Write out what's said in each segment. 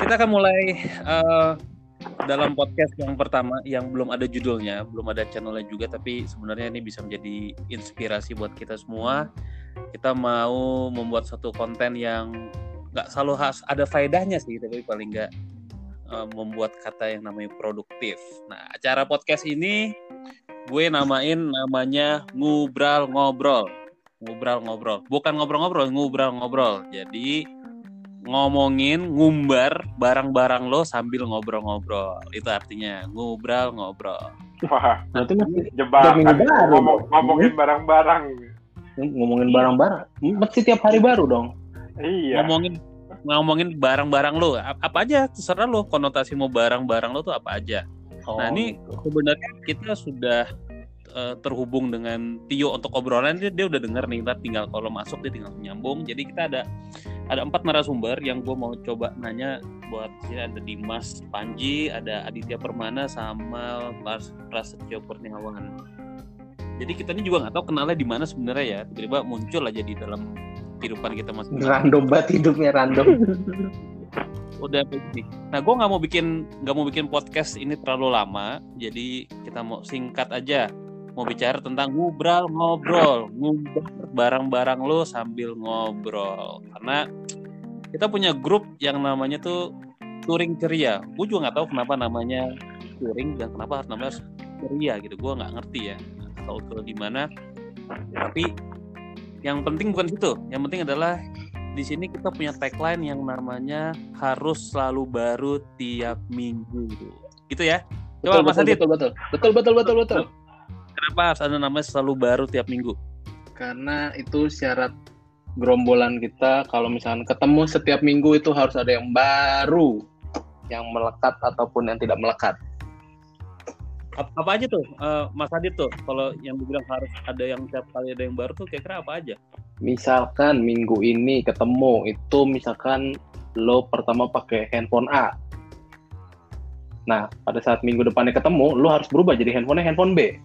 kita akan mulai uh, dalam podcast yang pertama yang belum ada judulnya, belum ada channelnya juga, tapi sebenarnya ini bisa menjadi inspirasi buat kita semua. Kita mau membuat satu konten yang nggak selalu harus ada faedahnya sih, tapi paling nggak uh, membuat kata yang namanya produktif. Nah, acara podcast ini gue namain namanya ngubral ngobrol, ngubral ngobrol, bukan ngobrol-ngobrol, ngubral ngobrol. Jadi ngomongin ngumbar barang-barang lo sambil ngobrol-ngobrol. Itu artinya ngubral ngobrol. Wah, berarti masih jebakan ngomong, ngomongin barang-barang. Ngomongin barang-barang. Mesti tiap hari baru dong. Iya. Ngomongin ngomongin barang-barang lo apa aja terserah lo konotasi mau barang-barang lo tuh apa aja. Oh, nah ini gitu. sebenarnya kita sudah uh, terhubung dengan Tio untuk obrolan dia, dia udah denger nih ntar tinggal kalau masuk dia tinggal menyambung jadi kita ada ada empat narasumber yang gue mau coba nanya buat sini ada Dimas Panji, ada Aditya Permana sama Lars Prasetyo Kurniawan. Jadi kita ini juga nggak tahu kenalnya di mana sebenarnya ya. Tiba-tiba muncul aja di dalam kehidupan kita masing Random banget hidupnya random. Udah begini. Nah, gue nggak mau bikin nggak mau bikin podcast ini terlalu lama. Jadi kita mau singkat aja mau bicara tentang ngobrol ngobrol. Ngobrol barang-barang lo sambil ngobrol. Karena kita punya grup yang namanya tuh touring ceria. Gue juga nggak tahu kenapa namanya touring dan kenapa harus namanya ceria gitu. Gue nggak ngerti ya. Tahu ke di mana. Tapi yang penting bukan itu yang penting adalah di sini kita punya tagline yang namanya harus selalu baru tiap minggu. Gitu ya. Coba betul, Mas Adit. betul betul. Betul betul betul betul Kenapa harus ada namanya selalu baru tiap minggu? Karena itu syarat gerombolan kita kalau misalnya ketemu setiap minggu itu harus ada yang baru yang melekat ataupun yang tidak melekat. Apa, apa aja tuh uh, Mas Adit tuh kalau yang dibilang harus ada yang tiap kali ada yang baru tuh kira-kira apa aja? Misalkan minggu ini ketemu itu misalkan lo pertama pakai handphone A. Nah, pada saat minggu depannya ketemu, lo harus berubah jadi handphonenya handphone B.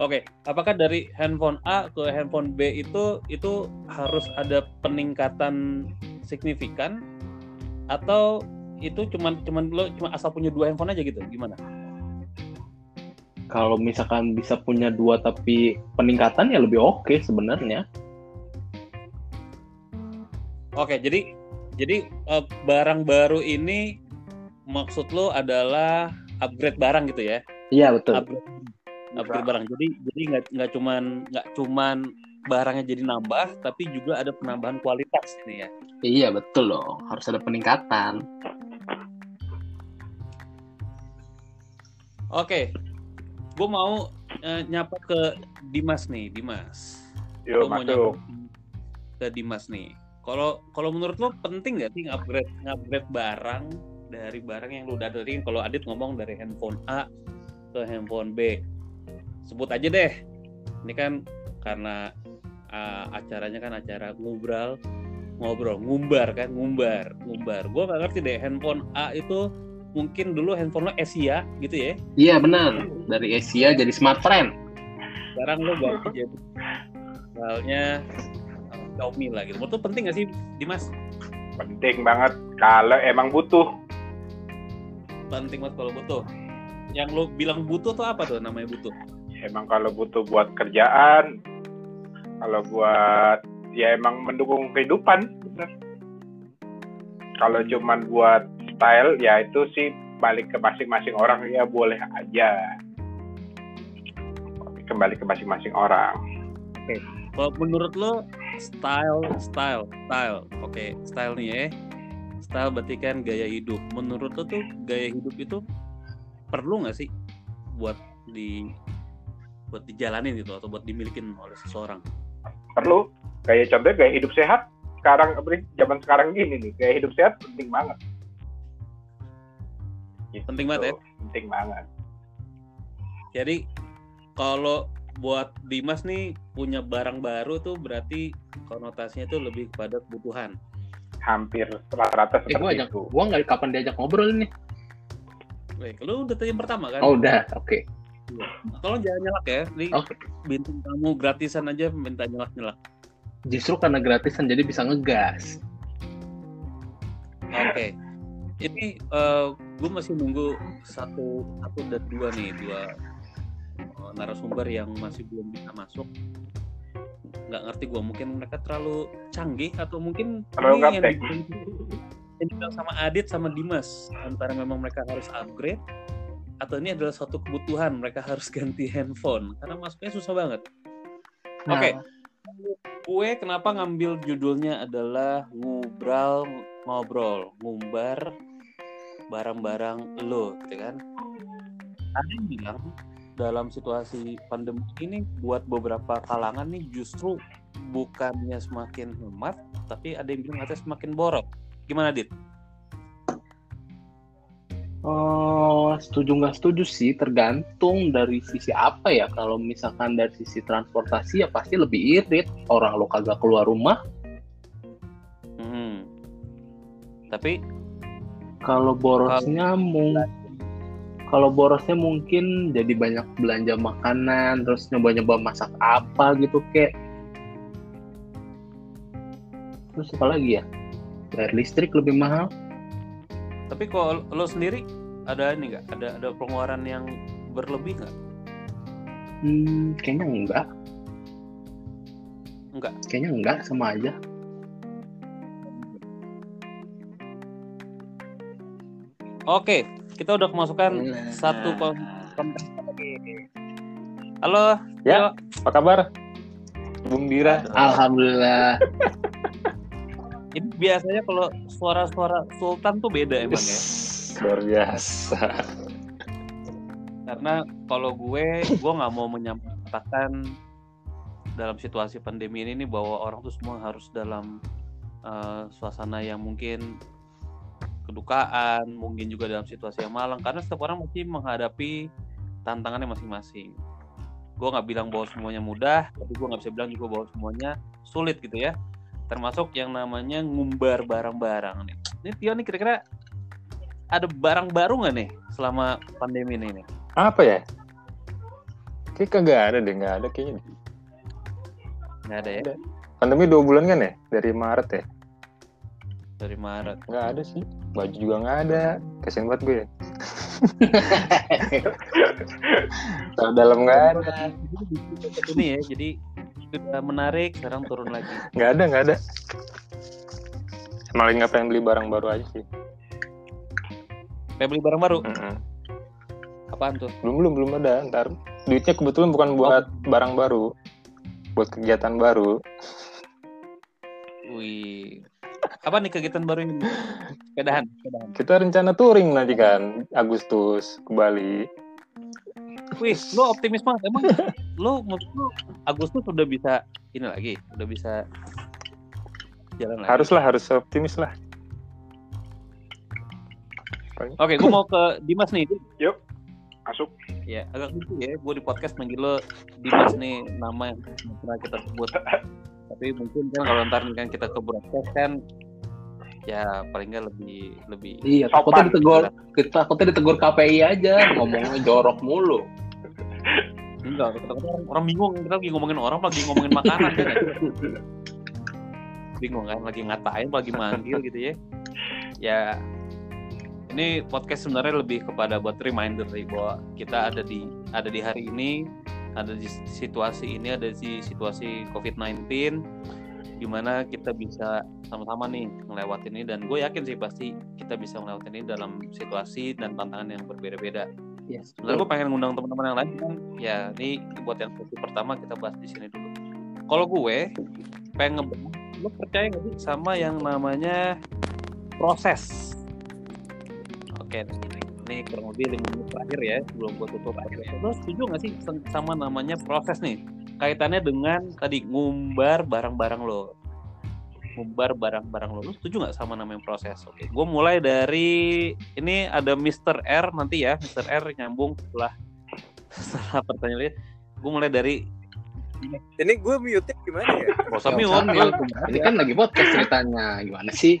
Oke, apakah dari handphone A ke handphone B itu itu harus ada peningkatan signifikan atau itu cuman cuman lo cuma asal punya dua handphone aja gitu? Gimana? Kalau misalkan bisa punya dua tapi peningkatan ya lebih oke okay sebenarnya. Oke, jadi jadi uh, barang baru ini maksud lo adalah upgrade barang gitu ya? Iya betul. Upgrade upgrade barang. Jadi jadi nggak nggak cuman nggak cuman barangnya jadi nambah tapi juga ada penambahan kualitas ini ya. Iya betul loh. Harus ada peningkatan. Oke. Gue mau uh, nyapa ke Dimas nih Dimas. Yo, mau nyapa ke Dimas nih. Kalau kalau menurut lo penting nggak sih ngupgrade ngupgrade barang dari barang yang lo udah dari kalau Adit ngomong dari handphone A ke handphone B sebut aja deh. Ini kan karena uh, acaranya kan acara ngobrol ngobrol ngumbar kan ngumbar ngumbar. Gue gak ngerti deh handphone A itu mungkin dulu handphone lo Asia gitu ya? Iya benar. Dari Asia jadi smart friend. Sekarang lo ganti jadi misalnya uh, Xiaomi lah gitu. Menurut penting gak sih Dimas? Penting banget. Kalau emang butuh. Penting banget kalau butuh. Yang lo bilang butuh tuh apa tuh namanya butuh emang kalau butuh buat kerjaan kalau buat ya emang mendukung kehidupan bener kalau cuman buat style ya itu sih balik ke masing-masing orang ya boleh aja kembali ke masing-masing orang oke okay. kalau menurut lo style style style oke okay. style nih ya style berarti kan gaya hidup menurut lo tuh gaya hidup itu perlu nggak sih buat di buat dijalanin gitu atau buat dimilikin oleh seseorang? Perlu. Kayak contohnya gaya hidup sehat. Sekarang zaman sekarang gini nih, gaya hidup sehat penting banget. Gitu. Penting banget ya? Penting banget. Jadi kalau buat Dimas nih punya barang baru tuh berarti konotasinya tuh lebih kepada kebutuhan. Hampir rata-rata seperti eh, gua ajak, itu. Gua nggak kapan diajak ngobrol nih. Baik, lu udah tadi yang pertama kan? Oh udah, oke. Okay. Tolong jangan nyelak ya. Ini okay. bintang kamu gratisan aja minta nyelak-nyelak. Justru karena gratisan jadi bisa ngegas. Oke. Okay. ini uh, gue masih nunggu satu satu dan dua nih dua uh, narasumber yang masih belum bisa masuk nggak ngerti gue mungkin mereka terlalu canggih atau mungkin Terlalu ini yang yang dibilang sama Adit sama Dimas antara memang mereka harus upgrade atau ini adalah suatu kebutuhan mereka harus ganti handphone karena masuknya susah banget. Nah, Oke, gue kenapa ngambil judulnya adalah ngubral ngobrol ngumbar barang-barang lo, gitu kan? Ada yang bilang dalam situasi pandemi ini buat beberapa kalangan nih justru bukannya semakin hemat, tapi ada yang bilang katanya semakin borok. Gimana, Dit? Oh, setuju nggak setuju sih, tergantung dari sisi apa ya. Kalau misalkan dari sisi transportasi ya pasti lebih irit. Orang lo kagak keluar rumah. Hmm. Tapi Kalau borosnya mung kalau borosnya mungkin jadi banyak belanja makanan, terus nyoba-nyoba masak apa gitu kek. Terus apa lagi ya? Bayar listrik lebih mahal. tapi kalau lo sendiri ada ini nggak? Ada ada pengeluaran yang berlebih nggak? Hmm, kayaknya enggak. Enggak. Kayaknya enggak, sama aja. Oke, kita udah kemasukan satu kon- konten lagi. Halo, Ya. Yo. Apa kabar? Bung Dira. Alhamdulillah. Ini biasanya kalau suara-suara Sultan tuh beda emang ya. Luar biasa. Karena kalau gue, gue nggak mau menyampaikan dalam situasi pandemi ini nih bahwa orang tuh semua harus dalam eh, suasana yang mungkin kedukaan, mungkin juga dalam situasi yang malang. Karena setiap orang mesti menghadapi tantangannya masing-masing. Gue nggak bilang bahwa semuanya mudah, tapi gue nggak bisa bilang juga bahwa semuanya sulit gitu ya. Termasuk yang namanya ngumbar barang-barang nih. Ini Tio nih kira-kira ada barang baru nggak nih selama pandemi ini nih? Apa ya? Kayak kagak ada deh, nggak ada kayaknya. Nggak ada ya Pandemi dua bulan kan ya? Dari Maret ya? dari Maret. Nggak ada sih. Baju juga nggak ada. Kasian banget gue. Kalau dalam nggak ada. Ini ya, jadi sudah menarik, sekarang turun lagi. Nggak ada, nggak ada. Malah nggak pengen beli barang baru aja sih. Pengen beli barang baru, Mm-mm. apaan tuh? Belum belum belum ada. Ntar duitnya kebetulan bukan buat barang baru, buat kegiatan baru. Wih, apa nih kegiatan baru ini? Sepedahan. Kita rencana touring nanti kan Agustus ke Bali. Wih, lo optimis banget. Emang lo menurut lo Agustus udah bisa ini lagi, udah bisa jalan lagi. Haruslah harus optimis lah. Oke, gue mau ke Dimas nih. Masuk. Ya, agak lucu ya. Gue di podcast manggil lo Dimas nih nama yang pernah kita sebut. Tapi mungkin kan kalau ntar nih kan kita ke broadcast kan, ya paling nggak lebih lebih Iya, Sopan. takutnya ditegur, kita takutnya ditegur KPI aja, ngomongnya jorok mulu. Enggak, takutnya orang, orang bingung kita lagi ngomongin orang lagi ngomongin makanan kan. bingung kan lagi ngatain lagi manggil gitu ya. Ya ini podcast sebenarnya lebih kepada buat reminder nih bahwa kita ada di ada di hari ini, ada di situasi ini, ada di situasi COVID-19 di mana kita bisa sama-sama nih ngelewatin ini dan gue yakin sih pasti kita bisa ngelewatin ini dalam situasi dan tantangan yang berbeda-beda. Yes. Sebenarnya gue pengen ngundang teman-teman yang lain kan, ya ini buat yang sesi pertama kita bahas di sini dulu. Kalau gue pengen lo percaya nggak sih sama yang namanya proses? Oke, ini, kurang lebih lima menit terakhir ya sebelum gue tutup akhir. Lo setuju nggak sih sama namanya proses nih? Kaitannya dengan tadi ngumbar barang-barang lo, ngumbar barang-barang lo. Lo setuju nggak sama namanya proses? Oke, gue mulai dari ini ada Mr. R nanti ya, Mr. R nyambung setelah setelah pertanyaannya. Gue mulai dari Ini gue mute gimana ya? Gak usah mute, Ini aja. kan lagi podcast ceritanya, gimana sih?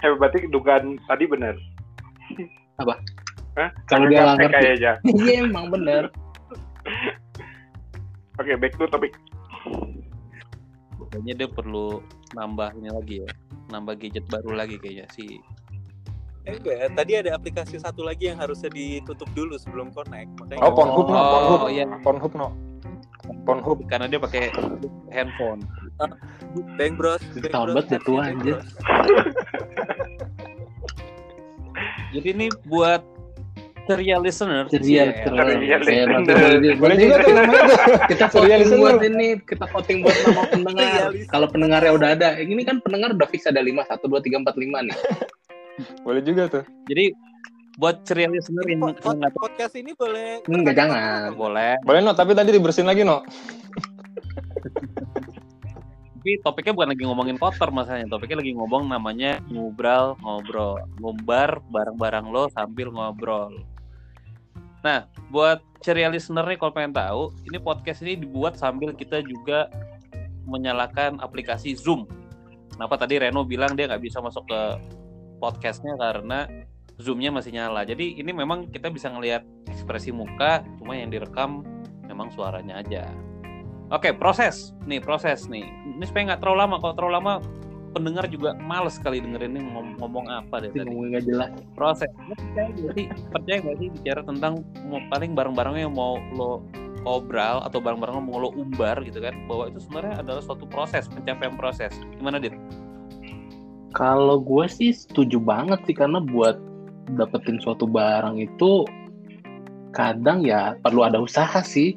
Eh, berarti dugaan tadi benar. Apa? Hah? Kalau dia nggak Gaptek ngerti. kayaknya. Iya emang bener. Oke, back to topik. Kayaknya dia perlu nambah ini lagi ya. nambah gadget baru lagi kayaknya sih. Eh, enggak, tadi ada aplikasi satu lagi yang harusnya ditutup dulu sebelum connect. Makanya Oh, Pornhub no, Oh, Pornhub. iya. Pornhub no. Pornhub. Karena dia pakai handphone. Bang Bros. Bang Bros, banget dia tua. Bros. Jadi ini buat serial listener. Ceria, Iya, Saya listener. boleh- Boleh juga tuh namanya tuh. kita listener. buat ini, kita voting buat nama pendengar. Kalau pendengarnya udah ada, ini kan pendengar udah fix ada 5, 1, 2, 3, 4, 5 nih. Boleh juga tuh. Jadi buat ceria listener Ini yang po- yang po- nggak tahu podcast ini boleh Enggak, jangan. boleh. Boleh no, tapi tadi dibersihin lagi no. Tapi topiknya bukan lagi ngomongin kotor masalahnya. Topiknya lagi ngomong namanya ngobrol ngobrol, ngumbar bareng-bareng lo sambil ngobrol. Nah, buat ceria listener nih kalau pengen tahu, ini podcast ini dibuat sambil kita juga menyalakan aplikasi Zoom. Kenapa tadi Reno bilang dia nggak bisa masuk ke podcastnya karena Zoom-nya masih nyala. Jadi ini memang kita bisa ngelihat ekspresi muka, cuma yang direkam memang suaranya aja. Oke, proses. Nih, proses nih. Ini supaya nggak terlalu lama. Kalau terlalu lama, pendengar juga males sekali dengerin ini ngom- ngomong apa deh tadi. ngomongin nggak jelas. Proses. Percaya nggak sih? Percaya nggak sih bicara tentang mau paling barang-barangnya yang mau lo obral atau barang-barang yang mau lo umbar gitu kan? Bahwa itu sebenarnya adalah suatu proses, pencapaian proses. Gimana, Dit? Kalau gue sih setuju banget sih karena buat dapetin suatu barang itu kadang ya perlu ada usaha sih.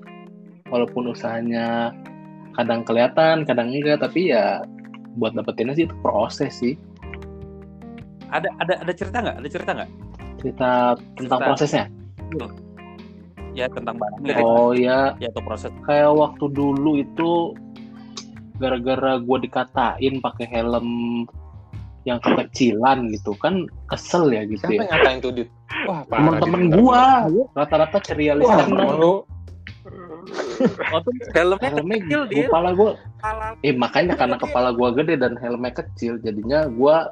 Walaupun usahanya kadang kelihatan, kadang enggak, tapi ya buat dapetinnya sih itu proses sih. Ada ada ada cerita nggak? Ada cerita nggak? Cerita tentang Cerita. prosesnya. Ya tentang barangnya. Oh ya, Ya atau proses. kayak waktu dulu itu gara-gara gue dikatain pakai helm yang kekecilan gitu kan kesel ya gitu Siapa ya yang ngatain tuh dit? Wah, teman-teman gua rata-rata ceria listener temen lu. Oh, tuh Helmnya helmnya kecil dia. kepala gua eh makanya karena kepala gua gede dan helmnya kecil jadinya gua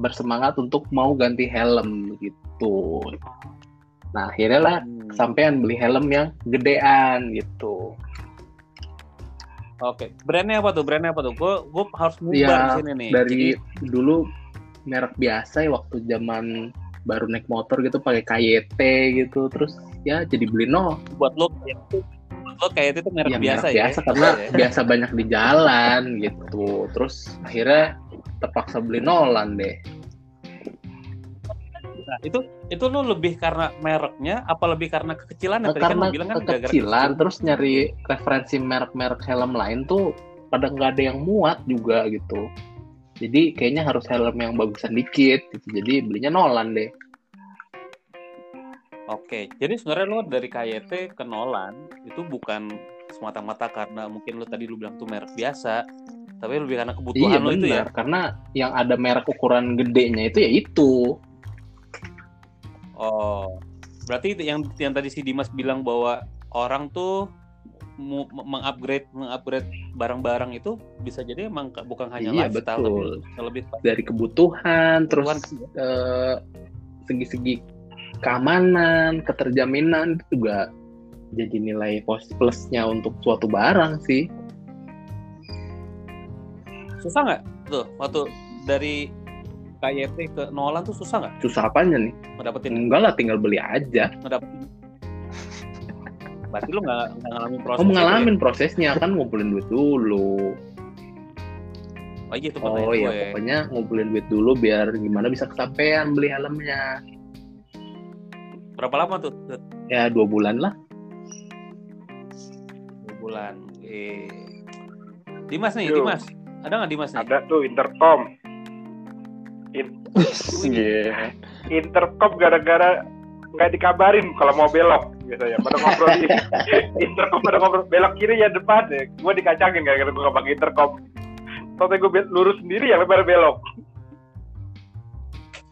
bersemangat untuk mau ganti helm gitu nah akhirnya lah Hmm. sampean beli helm yang gedean gitu Oke, brandnya apa tuh? Brandnya apa tuh? Gue gue harus ngubah di sini nih. dari Jadi, dulu merek biasa ya waktu zaman baru naik motor gitu pakai KYT gitu terus ya jadi beli no buat lo itu, buat lo kayak itu merek ya biasa merek ya. biasa karena Iya, ya. biasa banyak di jalan gitu terus akhirnya terpaksa beli Nolan deh Nah, itu itu lo lebih karena mereknya apa lebih karena kekecilan Nah, tadi kan karena lo bilang kan gara-gara kekecilan kecil. terus nyari referensi merek-merek helm lain tuh pada nggak ada yang muat juga gitu jadi kayaknya harus helm yang bagusan dikit gitu. jadi belinya Nolan deh Oke, jadi sebenarnya lo dari KYT ke Nolan itu bukan semata-mata karena mungkin lo tadi lo bilang tuh merek biasa, tapi lebih karena iya kebutuhan lo itu ya. benar karena yang ada merek ukuran gedenya itu ya itu Oh, berarti yang yang tadi si Dimas bilang bahwa orang tuh mengupgrade mengupgrade barang-barang itu bisa jadi emang bukan hanya Iya, lifestyle betul. tapi lebih dari kebutuhan terus eh, segi-segi keamanan keterjaminan itu juga jadi nilai pos- plusnya untuk suatu barang sih. Susah nggak tuh waktu dari KYT ke Nolan tuh susah nggak? Susah apanya nih? Ngedapetin enggak lah tinggal beli aja. Ngedapetin. Berarti lo nggak ngalamin proses oh ngalamin prosesnya kan ngumpulin duit dulu. Ya? oh iya itu oh iya gue. pokoknya ngumpulin duit dulu biar gimana bisa kesampaian beli helmnya. Berapa lama tuh? Ya dua bulan lah. Dua bulan. Eh Dimas nih Yo. Dimas. Ada nggak Dimas nih? Ada tuh intercom. In- Iya. intercom gara-gara nggak dikabarin kalau mau belok biasanya. Pada ngobrol di intercom pada ngobrol belok kiri ya depan ya. Gue dikacangin gara-gara gue nggak pakai intercom. Soalnya gue lurus sendiri ya lebar belok.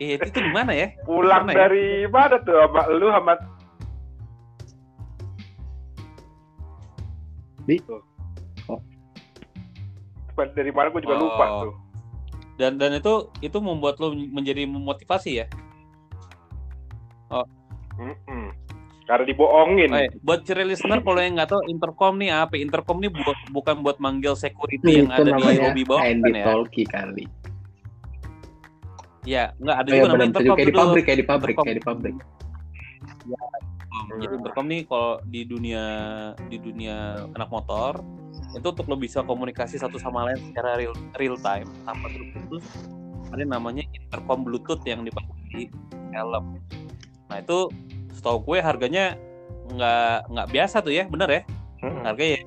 eh itu di mana ya Pulang Mana ya? dari mana tuh sama lu sama Di? Tuh. Oh. Dari mana gue juga lupa Oh. tuh. Dan dan itu itu membuat lo menjadi memotivasi ya Mm-mm. Karena dibohongin. Eh, buat ciri listener kalau yang nggak tahu intercom nih apa intercom nih buat bukan buat manggil security yang itu ada di namanya lobby bawah kan ya talkie kali Ya, nggak ada Oh, iya juga namanya benar intercom kayak di pabrik, kayak di pabrik, Intercom. kayak di pabrik. Jadi intercom nih kalau di dunia di dunia anak motor itu untuk lo bisa komunikasi satu sama lain secara real real time tanpa terputus ada namanya intercom bluetooth yang dipakai di helm. Nah itu setahu gue harganya nggak nggak biasa tuh ya, bener ya? Mm-mm. Harganya ya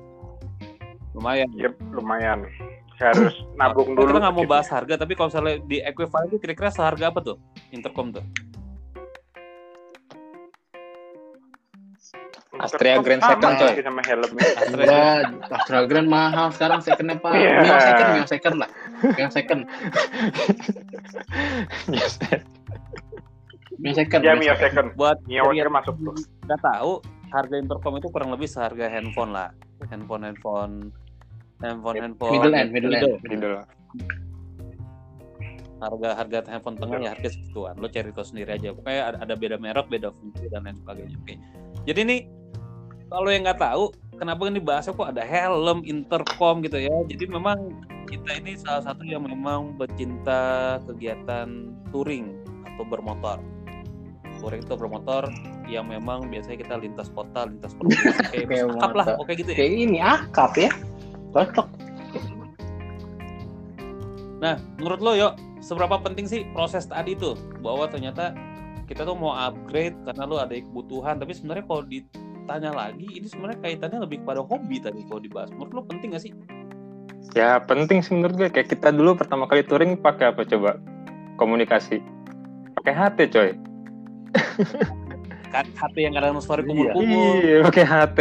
lumayan. Yep, lumayan. Saya harus nabung Kita dulu. nggak mau bahas harga, tapi kalau misalnya di equivalent itu kira-kira seharga apa tuh intercom tuh? Astrea Grand Sama Second, coy. sama helmnya. Astrea. Astral Grand mahal sekarang secondnya pak. Iya. Mio second, Mio second lah. Mio second. Mio second. Ya Mio second. Buat Mio second masuk tuh. nggak tahu harga intercom itu kurang lebih seharga handphone lah handphone handphone handphone handphone Middle end, middle end. Middle. harga harga handphone tengah ya harga segituan lo cari tahu sendiri aja pokoknya ada, ada beda merek beda fungsi dan lain sebagainya oke jadi nih kalau yang nggak tahu kenapa ini bahasnya kok ada helm intercom gitu ya. Jadi memang kita ini salah satu yang memang pecinta kegiatan touring atau bermotor. Touring itu bermotor yang memang biasanya kita lintas kota lintas provinsi kayak akap lah oke gitu ya. Kayak ini akap ya. Cocok. Nah, menurut lo yuk, seberapa penting sih proses tadi tuh? Bahwa ternyata kita tuh mau upgrade karena lo ada kebutuhan, tapi sebenarnya kalau ditanya lagi, ini sebenarnya kaitannya lebih kepada hobi tadi kalau dibahas. Menurut lo penting gak sih? Ya penting sih menurut gue. Kayak kita dulu pertama kali touring pakai apa coba? Komunikasi. Pakai HT coy. Kan HP yang kadang story Iya. kumul-kumul. Iya, pakai HT.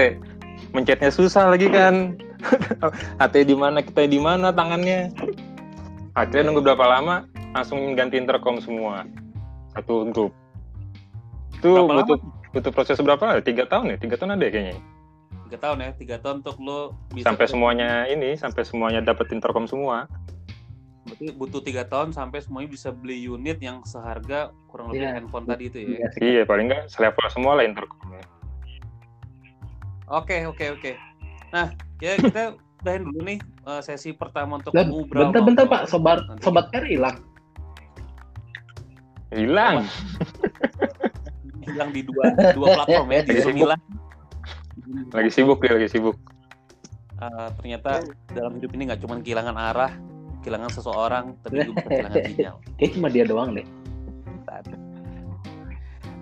Mencetnya susah lagi kan. HT di mana kita di mana tangannya. Akhirnya nunggu berapa lama langsung ganti intercom semua. Satu grup. Itu Berapa lama? Butuh proses berapa? Tiga tahun ya? Tiga tahun ada ya kayaknya. Tiga tahun ya, tiga tahun untuk lo bisa Sampai semuanya ini, sampai semuanya dapat intercom semua. Berarti butuh tiga tahun sampai semuanya bisa beli unit yang seharga kurang lebih Iya. handphone tadi itu ya. Iya. Iya, paling nggak selevel semua lah intercomnya. Oke, oke, oke. Nah, ya kita udahin dulu nih eh, sesi pertama untuk Dan ngobrol. bentar-bentar ngobrol. pak, sobat Nanti sobat R hilang. Hilang. Hilang di dua dua platform ya di hilang. Lagi sibuk dia, lagi sibuk. Eh, ternyata dalam hidup ini nggak cuma kehilangan arah, kehilangan seseorang, tapi juga kehilangan sinyal. Kayak cuma dia doang deh.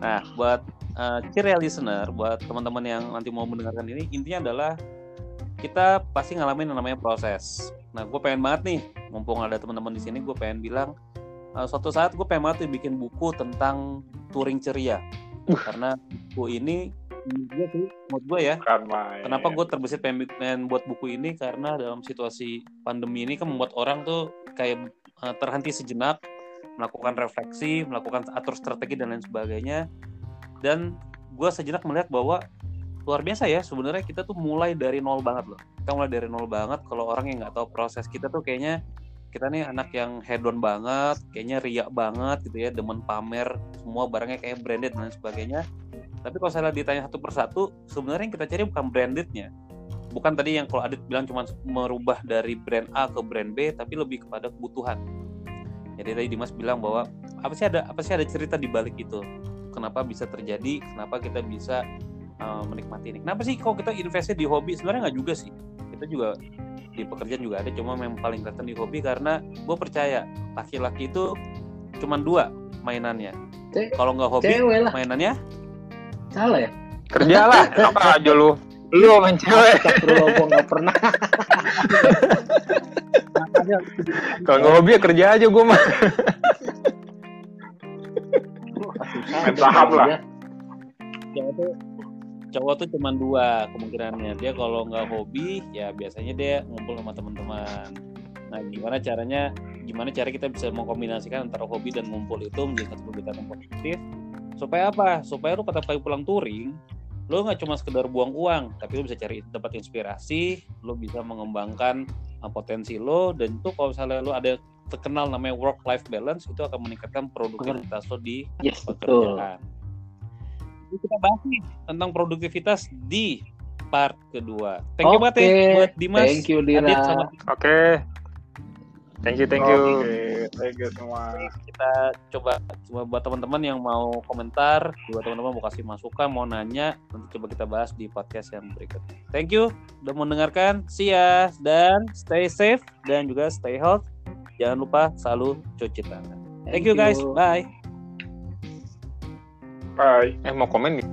Nah, buat uh, ceria listener, buat teman-teman yang nanti mau mendengarkan ini, intinya adalah kita pasti ngalamin yang namanya proses. Nah, gue pengen banget nih, mumpung ada teman-teman di sini, gue pengen bilang, uh, suatu saat gue pengen banget bikin buku tentang touring ceria. Karena buku ini, menurut gue sih, menurut gue ya. Kenapa gue terbesit pengen, pengen buat buku ini karena dalam situasi pandemi ini kan membuat orang tuh kayak eh, terhenti sejenak melakukan refleksi, melakukan atur strategi dan lain sebagainya. Dan gue sejenak melihat bahwa luar biasa ya sebenarnya kita tuh mulai dari nol banget loh. Kita mulai dari nol banget. Kalau orang yang nggak tahu proses kita tuh kayaknya kita nih anak yang hedon banget, kayaknya riak banget gitu ya, demen pamer semua barangnya kayak branded dan sebagainya. Tapi kalau saya ditanya satu persatu, sebenarnya yang kita cari bukan brandednya. Bukan tadi yang kalau Adit bilang cuma merubah dari brand A ke brand B, tapi lebih kepada kebutuhan. Jadi tadi Dimas bilang bahwa apa sih ada apa sih ada cerita di balik itu? Kenapa bisa terjadi? Kenapa kita bisa uh, menikmati ini? Kenapa sih kalau kita investasi di hobi? Sebenarnya nggak juga sih. Kita juga di pekerjaan juga ada, cuma yang paling kelihatan di hobi karena gue percaya laki-laki itu cuma dua mainannya. Kalau nggak hobi, Cewek lah, mainannya salah ya. Kerja lah, apa aja lu? Lu main cewek. Astagfirullah, gua nggak pernah. Kalau nggak hobi ya kerja aja gue mah. Main saham lah. Cowok tuh cowok tuh cuma dua kemungkinannya dia kalau nggak hobi ya biasanya dia ngumpul sama teman-teman nah gimana caranya gimana cara kita bisa mengkombinasikan antara hobi dan ngumpul itu menjadi satu kegiatan yang positif supaya apa supaya lu kata kali pulang touring lu nggak cuma sekedar buang uang tapi lu bisa cari dapat inspirasi lu bisa mengembangkan uh, potensi lo dan itu kalau misalnya lu ada terkenal namanya work life balance itu akan meningkatkan produktivitas lo di Yes, betul. pekerjaan. Jadi kita bahas nih tentang produktivitas di part kedua. Thank you banget ya buat Dimas, Thank you, Dira. Adit, sama Oke, Thank you, thank you. Oke, thank you semua. kita coba coba buat teman-teman yang mau komentar, buat teman-teman mau kasih masukan, mau nanya, nanti coba kita bahas di podcast yang berikutnya. Thank you udah mendengarkan. See ya dan stay safe dan juga stay health. Jangan lupa selalu cuci tangan. Thank, you guys. Bye. Bye. Eh mau komen nih?